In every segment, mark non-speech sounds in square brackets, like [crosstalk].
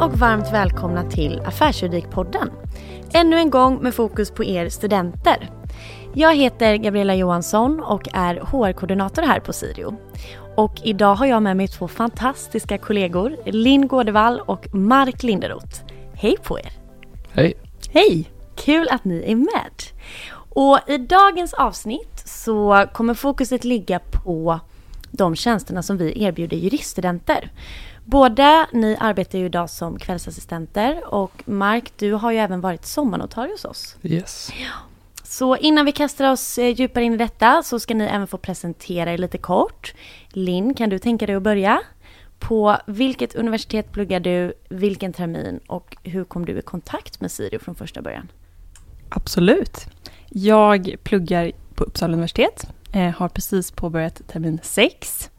och varmt välkomna till Affärsjuridikpodden. Ännu en gång med fokus på er studenter. Jag heter Gabriella Johansson och är HR-koordinator här på Sirio. Och idag har jag med mig två fantastiska kollegor, Linn Gårdevall och Mark Linderoth. Hej på er! Hej! Hej! Kul att ni är med. Och i dagens avsnitt så kommer fokuset ligga på de tjänsterna som vi erbjuder juriststudenter. Båda ni arbetar ju idag som kvällsassistenter och Mark, du har ju även varit sommarnotarie hos oss. Yes. Så innan vi kastar oss eh, djupare in i detta så ska ni även få presentera er lite kort. Linn, kan du tänka dig att börja? På vilket universitet pluggar du, vilken termin och hur kom du i kontakt med Sirio från första början? Absolut. Jag pluggar på Uppsala universitet, eh, har precis påbörjat termin 6.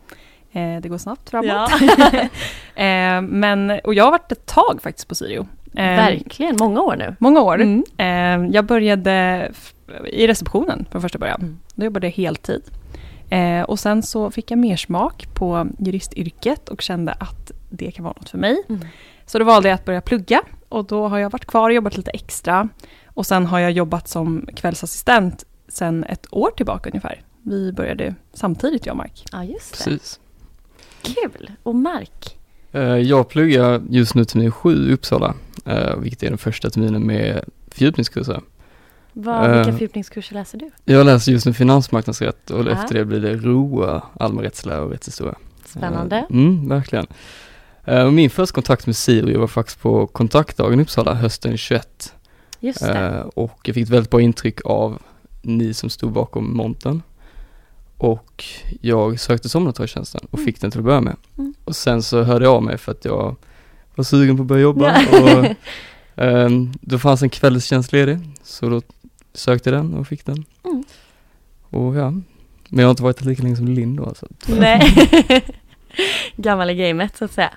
Eh, det går snabbt framåt. Ja. [laughs] eh, men, och jag har varit ett tag faktiskt på Sirio. Eh, Verkligen, många år nu. Många år. Mm. Eh, jag började i receptionen från första början. Mm. Då jobbade jag heltid. Eh, och sen så fick jag mer smak på juristyrket och kände att det kan vara något för mig. Mm. Så då valde jag att börja plugga och då har jag varit kvar och jobbat lite extra. Och sen har jag jobbat som kvällsassistent sen ett år tillbaka ungefär. Vi började samtidigt jag och Mark. Ja, just det. Precis. Kul! Och Mark? Eh, jag pluggar just nu termin sju i Uppsala, eh, vilket är den första terminen med fördjupningskurser. Vad, vilka uh, fördjupningskurser läser du? Jag läser just nu finansmarknadsrätt och Aha. efter det blir det ROA, allmän rättslära och rättshistoria. Spännande. Mm, verkligen. Min första kontakt med Sirio var faktiskt på kontaktdagen i Uppsala hösten 21. Just det. och jag fick ett väldigt bra intryck av ni som stod bakom monten. Och jag sökte sommarnotarietjänsten och mm. fick den till att börja med. Mm. Och sen så hörde jag av mig för att jag var sugen på att börja jobba. Och, um, då fanns en kvällstjänst ledig, så då sökte jag den och fick den. Mm. Och ja, men jag har inte varit lika länge som Linn då. Så. Nej, [laughs] gammal i gamet så att säga.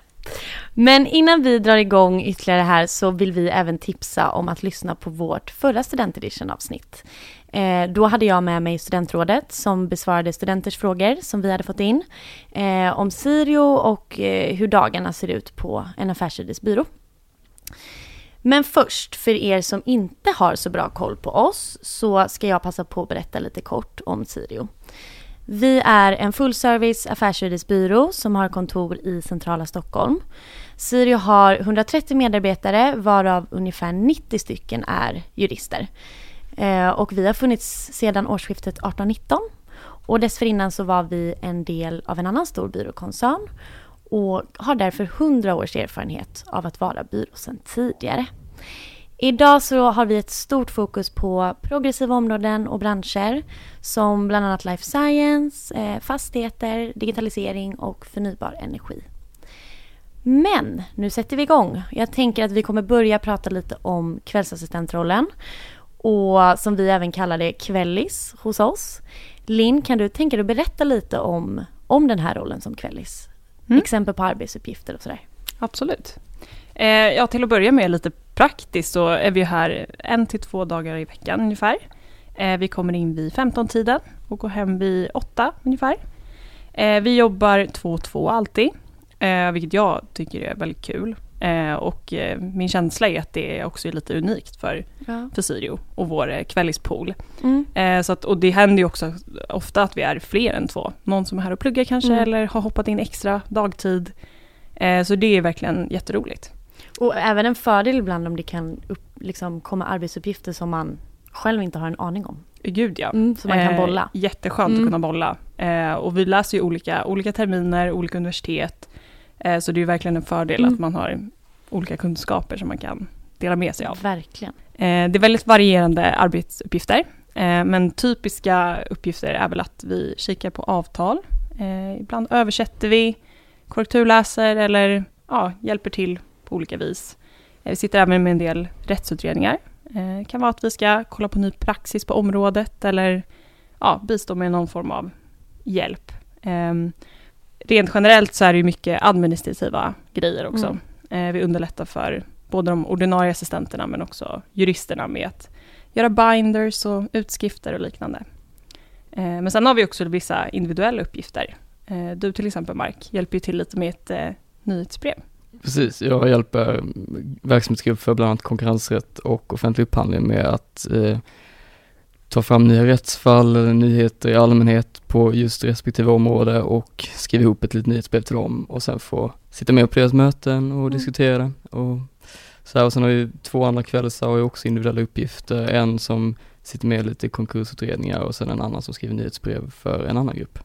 Men innan vi drar igång ytterligare här så vill vi även tipsa om att lyssna på vårt förra studentedition avsnitt. Eh, då hade jag med mig studentrådet som besvarade studenters frågor som vi hade fått in eh, om Sirio och eh, hur dagarna ser ut på en affärssidesbyrå. Men först, för er som inte har så bra koll på oss, så ska jag passa på att berätta lite kort om Sirio. Vi är en fullservice affärsjuristbyrå som har kontor i centrala Stockholm. Sirio har 130 medarbetare varav ungefär 90 stycken är jurister. Eh, och vi har funnits sedan årsskiftet 18-19 och dessförinnan så var vi en del av en annan stor byråkoncern och har därför 100 års erfarenhet av att vara byrå sedan tidigare. Idag så har vi ett stort fokus på progressiva områden och branscher som bland annat life science, eh, fastigheter, digitalisering och förnybar energi. Men nu sätter vi igång. Jag tänker att vi kommer börja prata lite om kvällsassistentrollen och som vi även kallar det kvällis hos oss. Linn, kan du tänka dig att berätta lite om, om den här rollen som kvällis? Mm. Exempel på arbetsuppgifter och sådär. Absolut. Eh, ja, till att börja med lite praktiskt så är vi här en till två dagar i veckan ungefär. Eh, vi kommer in vid 15-tiden och går hem vid 8 ungefär. Eh, vi jobbar två och två alltid, eh, vilket jag tycker är väldigt kul. Eh, och eh, min känsla är att det också är lite unikt för, ja. för Sirio och vår eh, kvällispool. Mm. Eh, så att, och det händer ju också ofta att vi är fler än två. Någon som är här och pluggar kanske mm. eller har hoppat in extra dagtid. Eh, så det är verkligen jätteroligt. Och även en fördel ibland om det kan upp, liksom, komma arbetsuppgifter som man själv inte har en aning om. Gud ja. Mm, så man kan bolla. Jätteskönt mm. att kunna bolla. och vi läser ju olika, olika terminer, olika universitet. Eh, så det är verkligen en fördel mm. att man har olika kunskaper som man kan dela med sig av. Verkligen. Eh, det är väldigt varierande arbetsuppgifter. Eh, men typiska uppgifter är väl att vi kikar på avtal. Ibland översätter vi, korrekturläser eller ja, hjälper till på olika vis. Vi sitter även med en del rättsutredningar. Det kan vara att vi ska kolla på ny praxis på området eller ja, bistå med någon form av hjälp. Rent generellt så är det ju mycket administrativa grejer också. Mm. Eh, vi underlättar för både de ordinarie assistenterna men också juristerna med att göra binders och utskrifter och liknande. Eh, men sen har vi också vissa individuella uppgifter. Eh, du till exempel Mark hjälper ju till lite med ett nyhetsbrev. Precis, jag hjälper verksamhetsgrupp för bland annat konkurrensrätt och offentlig upphandling med att eh, ta fram nya rättsfall eller nyheter i allmänhet på just respektive område och skriva ihop ett litet nyhetsbrev till dem och sen få sitta med på deras möten och Mm. diskutera det. Och, så här, och sen har vi två andra kvällar har jag också individuella uppgifter, en som sitter med lite konkursutredningar och sen en annan som skriver nyhetsbrev för en annan grupp.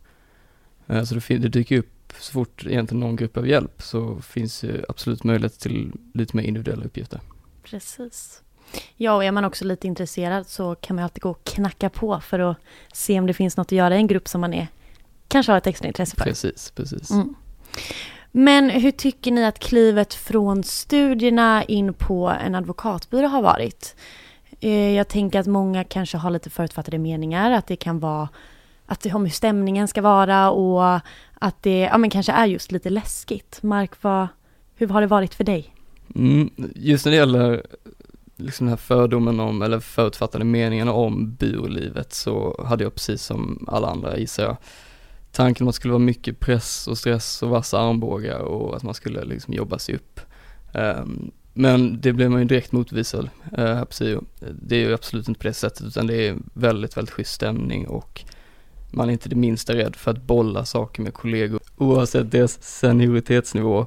Eh, Så det, det dyker upp så fort egentligen någon grupp behöver hjälp så finns ju absolut möjlighet till lite mer individuella uppgifter. Precis. Ja, och är man också lite intresserad så kan man alltid gå och knacka på för att se om det finns något att göra i en grupp som man är, kanske har ett extra intresse för. Precis, precis. Mm. Men hur tycker ni att klivet från studierna in på en advokatbyrå har varit? Eh, Jag tänker att många kanske har lite förutfattade meningar, att det kan vara att det har med hur stämningen ska vara och att det ja, men kanske är just lite läskigt. Mark, vad, hur har det varit för dig? Mm, just när det gäller liksom den här fördomen om, eller förutfattade meningarna om burlivet så hade jag precis som alla andra gissar jag tanken om att det skulle vara mycket press och stress och vassa armbågar och att man skulle liksom jobba sig upp. Um, men det blev man ju direkt motbevisad uh, här på SIO. Det är ju absolut inte på det sättet utan det är väldigt, väldigt schysst stämning och man är inte det minsta rädd för att bolla saker med kollegor oavsett deras senioritetsnivå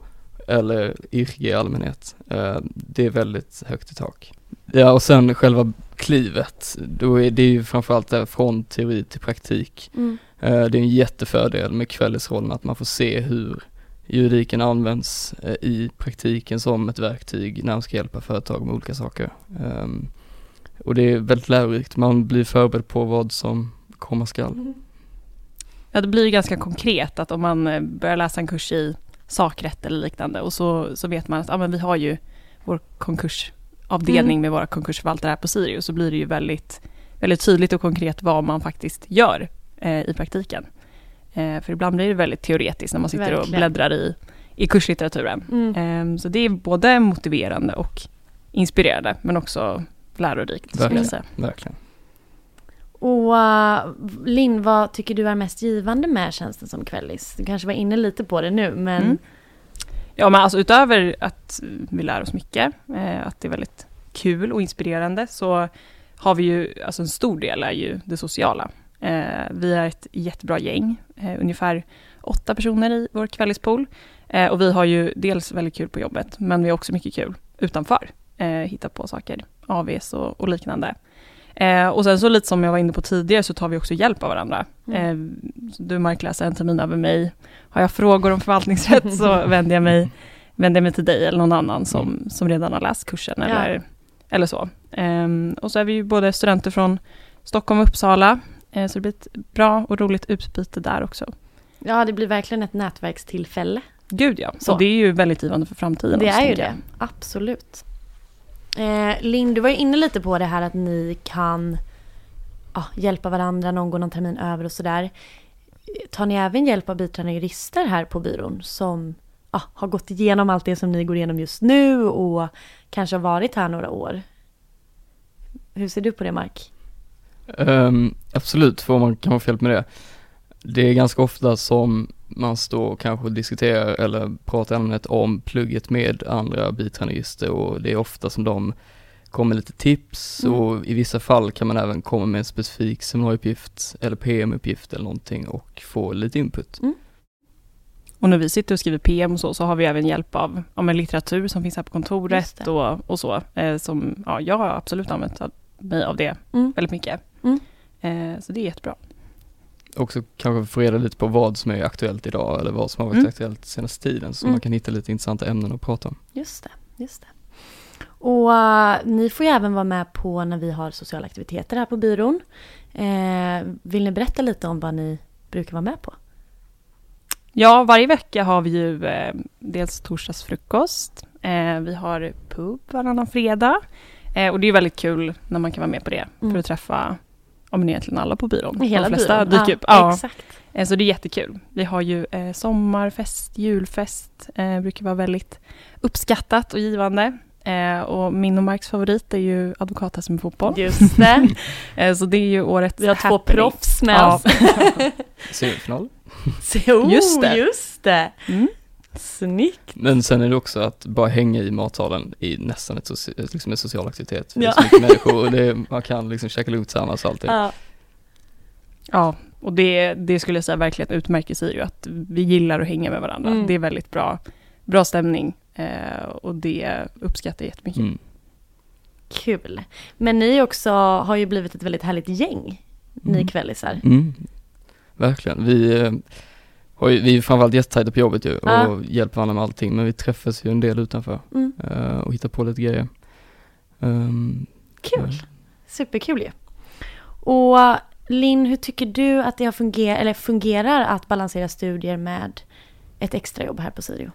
eller yrke i allmänhet. Eh, Det är väldigt högt i tak. Ja och sen själva klivet, då är det ju framförallt där från teori till praktik. Eh, Det är en jättefördel med kvällsrollen att man får se hur juridiken används eh, i praktiken som ett verktyg när man ska hjälpa företag med olika saker. Ehm, Och det är väldigt lärorikt, man blir förberedd på vad som komma skall. Ja, det blir ganska konkret att om man börjar läsa en kurs i sakrätt eller liknande och så, så vet man att ah, men vi har ju vår konkursavdelning Mm. med våra konkursförvaltare här på Sirius så blir det ju väldigt, väldigt tydligt och konkret vad man faktiskt gör eh, i praktiken. Eh, för ibland blir det väldigt teoretiskt när man sitter och Verkligen. bläddrar i, i kurslitteraturen. Mm. Eh, så det är både motiverande och inspirerande men också lärorikt skulle Verkligen. jag säga. Verkligen. Och uh, Linn, vad tycker du är mest givande med tjänsten som kvällis? Du kanske var inne lite på det nu, men Mm. Ja, men alltså utöver att vi lär oss mycket, eh, att det är väldigt kul och inspirerande, så har vi ju, alltså en stor del är ju det sociala. Eh, vi är ett jättebra gäng, eh, ungefär åtta personer i vår kvällispool. Eh, och vi har ju dels väldigt kul på jobbet, men vi har också mycket kul utanför. Eh, hitta på saker, AVs och, och liknande. Eh, och sen så lite som jag var inne på tidigare så tar vi också hjälp av varandra. Mm. Eh, så du Mark läser en termin över mig. Har jag frågor om förvaltningsrätt så [laughs] vänder jag mig, vänder jag mig till dig eller någon annan som, som redan har läst kursen Ja. eller, eller så. Ehm, och så är vi ju både studenter från Stockholm och Uppsala. Eh, så det blir ett bra och roligt utbyte där också. ja, det blir verkligen ett nätverkstillfälle. Gud ja, Så. och det är ju väldigt givande för framtiden. Det också, är ju det, absolut. Eh, Linn, du var ju inne lite på det här att ni kan ah, hjälpa varandra, någon går någon termin över och sådär. Tar ni även hjälp av biträdande jurister här på byrån som ah, har gått igenom allt det som ni går igenom just nu och kanske har varit här några år? Hur ser du på det, Mark? Um, absolut får man kan man få hjälp med det. Det är ganska ofta som man står och kanske diskuterar eller pratar i allmänhet om plugget med andra biträdande jurister och det är ofta som de kommer lite tips Mm. och i vissa fall kan man även komma med en specifik seminarieuppgift eller PM-uppgift eller någonting och få lite input. Och när vi sitter och skriver PM och så, så har vi även hjälp av ja, men litteratur som finns här på kontoret och, och så. Eh, som, ja, jag har absolut använt av- mig av det Mm. väldigt mycket. Mm. Eh, så det är jättebra. Också kanske få reda lite på vad som är aktuellt idag eller vad som har varit Mm. aktuellt senaste tiden så Mm. man kan hitta lite intressanta ämnen att prata om. Just det, just det. Och eh, ni får ju även vara med på när vi har sociala aktiviteter här på byrån. Eh, vill ni berätta lite om vad ni brukar vara med på? Ja, varje vecka har vi ju eh, dels torsdagsfrukost. Eh, vi har pub varannan fredag. Eh, och det är väldigt kul när man kan vara med på det. Mm. För att träffa ja, men egentligen alla på byrån. Hela De flesta byrån? dyker upp. Ja, Exakt. Eh, Så det är jättekul. Vi har ju eh, sommarfest, julfest, eh, brukar vara väldigt uppskattat och givande. Eh, och min och Marks favorit är ju advokat med fotboll. Just det. [laughs] Eh, så det är ju årets Vi har två happening. proffs med Ja. oss. [laughs] Semifinal? [laughs] Oh, Just det. Just det. Mm. Snyggt! Men sen är det också att bara hänga i matsalen i nästan ett soci- liksom en social aktivitet. Det är så mycket människor och det, man kan liksom käka lunch tillsammans och allting. Ja. Ja, och det, det skulle jag säga verkligen utmärker sig ju att vi gillar att hänga med varandra. Mm. Det är väldigt bra, bra stämning eh, och det uppskattar jag jättemycket. Mm. Kul. Men ni också har ju blivit ett väldigt härligt gäng, ni Mm. kvällisar. Mm. Verkligen. Vi, ju, vi är framförallt jättetajta på jobbet ju och Ja. hjälper varandra med allting men vi träffas ju en del utanför Mm. eh, och hittar på lite grejer. Um, Kul! Superkul ju. Och Linn, hur tycker du att det har funger- eller fungerar att balansera studier med ett extrajobb här på Sirio?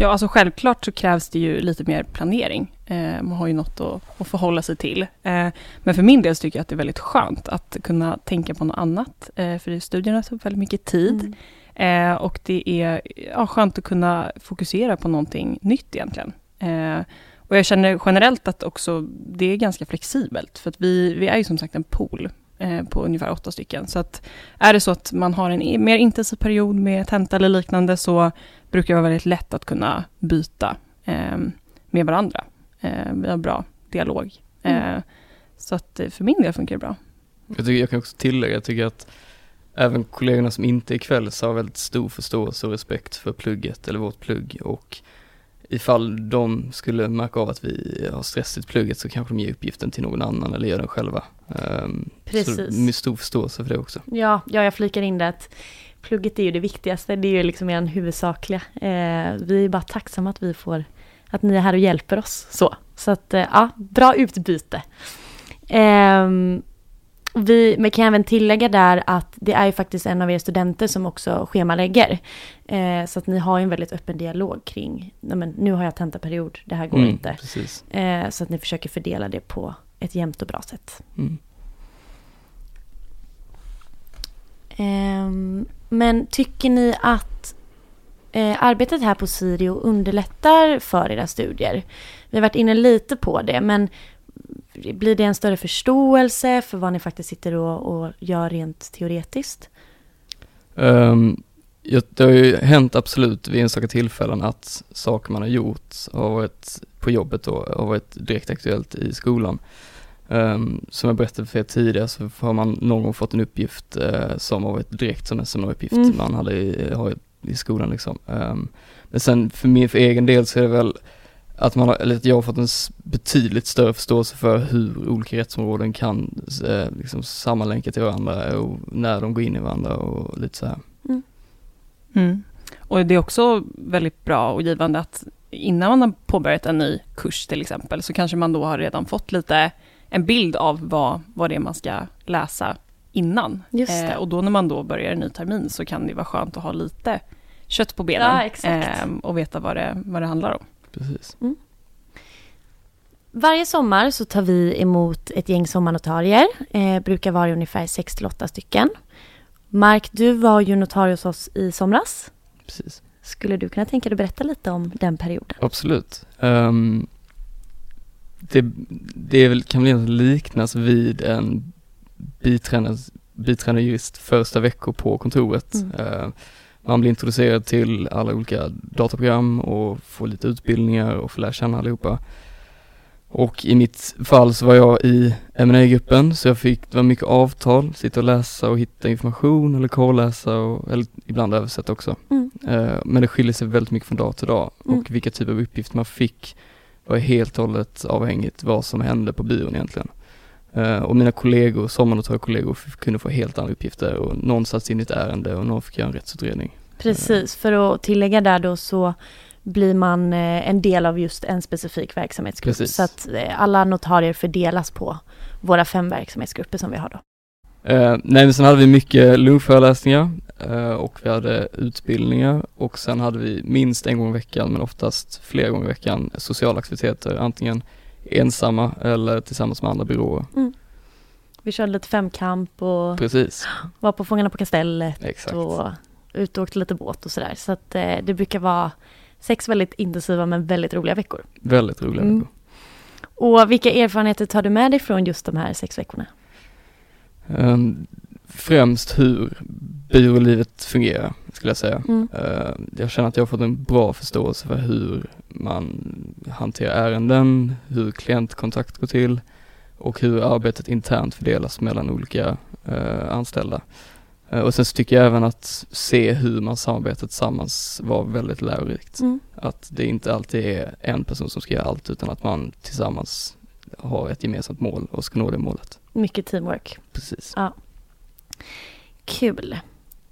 Ja, alltså självklart så krävs det ju lite mer planering. Eh, man har ju något att, att förhålla sig till. Eh, men för min del så tycker jag att det är väldigt skönt att kunna tänka på något annat. Eh, för studierna tar väldigt mycket tid. Mm. Eh, och det är ja, skönt att kunna fokusera på någonting nytt egentligen. Eh, och jag känner generellt att också det är ganska flexibelt. För att vi, vi är ju som sagt en pool på ungefär åtta stycken. Så att är det så att man har en mer intensiv period med tenta eller liknande så brukar det vara väldigt lätt att kunna byta eh, med varandra. Eh, vi har bra dialog. Mm. Eh, så att eh, för min del funkar det bra. Jag, tycker, jag kan också tillägga, jag tycker att även kollegorna som inte är kvälls har väldigt stor förståelse och respekt för plugget eller vårt plugg och ifall de skulle märka av att vi har stress i plugget så kanske de ger uppgiften till någon annan eller gör den själva. Um, Precis. Så med stor förståelse för det också. Ja, ja, jag flikar in det att plugget är ju det viktigaste. Det är ju liksom er huvudsakliga. Eh, vi är bara tacksamma att vi får, att ni är här och hjälper oss. Så, så att eh, ja, bra utbyte. Vi, men kan jag även tillägga där att det är ju faktiskt en av er studenter som också schemalägger. Eh, så att ni har ju en väldigt öppen dialog kring, men nu har jag tentaperiod, det här går Mm, inte. Eh, så att ni försöker fördela det på ett jämnt och bra sätt. Mm. Ehm, men tycker ni att eh, arbetet här på Sirio underlättar för era studier? Vi har varit inne lite på det, men blir det en större förståelse för vad ni faktiskt sitter och, och gör rent teoretiskt? Um, det har ju hänt absolut vid enstaka tillfällen att saker man har gjort har varit på jobbet då, har varit direkt aktuellt i skolan. Um, som jag berättade för er tidigare så har man någon gång fått en uppgift eh, som har varit direkt som en seminarieuppgift Mm. man hade i, har i skolan liksom. Um, men sen för min, för egen del så är det väl att man har, eller att jag har fått en betydligt större förståelse för hur olika rättsområden kan eh, liksom sammanlänka till varandra och när de går in i varandra och lite så här. Mm. Och det är också väldigt bra och givande att innan man har påbörjat en ny kurs till exempel, så kanske man då har redan fått lite en bild av vad, vad det är man ska läsa innan. Just det. Eh, och då när man då börjar en ny termin så kan det vara skönt att ha lite kött på benen Ja, ehm, och veta vad det, vad det handlar om. Precis. Varje sommar så tar vi emot ett gäng sommarnotarier. Eh, brukar vara ungefär 6-8 stycken. Mark, du var ju notarie hos oss i somras. Precis. Skulle du kunna tänka dig att berätta lite om den perioden? Absolut. Ehm, det, det är väl, kan väl liknas vid en biträdande, biträdande jurist första veckor på kontoret. Mm. Ehm, man blir introducerad till alla olika dataprogram och får lite utbildningar och får lära känna allihopa. Och i mitt fall så var jag i ma gruppen så jag fick, det var mycket avtal, sitta och läsa och hitta information eller korrläsa och eller ibland översätta också. Mm. Eh, Men det skiljer sig väldigt mycket från dag till dag Mm. och vilka typer av uppgifter man fick var helt och hållet avhängigt vad som hände på byrån egentligen. Eh, Och mina kollegor, sommarnotariekollegor kunde få helt andra uppgifter och någon satt in i ett ärende och någon fick göra en rättsutredning. Precis, för att tillägga där då så blir man eh, en del av just en specifik verksamhetsgrupp. Precis. Så att eh, alla notarier fördelas på våra fem verksamhetsgrupper som vi har då. Eh, nej men sen hade vi mycket lunchföreläsningar eh, och vi hade utbildningar och sen hade vi minst en gång i veckan men oftast flera gånger i veckan sociala aktiviteter, antingen ensamma eller tillsammans med andra byråer. Vi körde lite femkamp och Precis, var på Fångarna på Kastellet exakt. och ut och åkte lite båt och sådär. Så att eh, det brukar vara sex väldigt intensiva men väldigt roliga veckor. Väldigt roliga Mm. veckor. Och vilka erfarenheter tar du med dig från just de här sex veckorna? Um, främst hur byrålivet fungerar, skulle jag säga. Mm. Eh, Jag känner att jag har fått en bra förståelse för hur man hanterar ärenden, hur klientkontakt går till och hur arbetet internt fördelas mellan olika eh, anställda. Eh, Och sen så tycker jag även att se hur man samarbetar tillsammans var väldigt lärorikt. Mm. Att det inte alltid är en person som ska göra allt utan att man tillsammans har ett gemensamt mål och ska nå det målet. Mycket teamwork. Precis. Kul.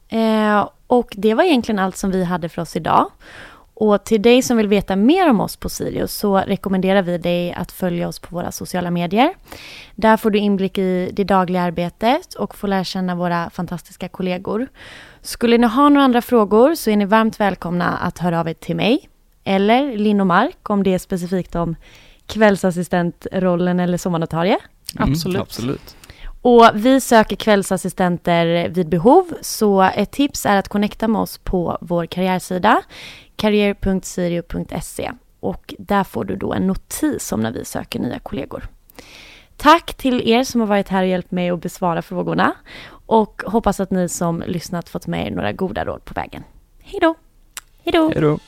Eh, och det var egentligen allt som vi hade för oss idag. Och till dig som vill veta mer om oss på Sirius så rekommenderar vi dig att följa oss på våra sociala medier. Där får du inblick i det dagliga arbetet och får lära känna våra fantastiska kollegor. Skulle ni ha några andra frågor så är ni varmt välkomna att höra av er till mig eller Linn och Mark om det är specifikt om kvällsassistentrollen eller sommarnotarie. Absolut. Mm, absolut. Och vi söker kvällsassistenter vid behov, så ett tips är att connecta med oss på vår karriärsida, karriär.sirio.se. Och där får du då en notis om när vi söker nya kollegor. Tack till er som har varit här och hjälpt mig att besvara frågorna. Och hoppas att ni som lyssnat fått med er några goda råd på vägen. Hej då! Hej då! Hej då.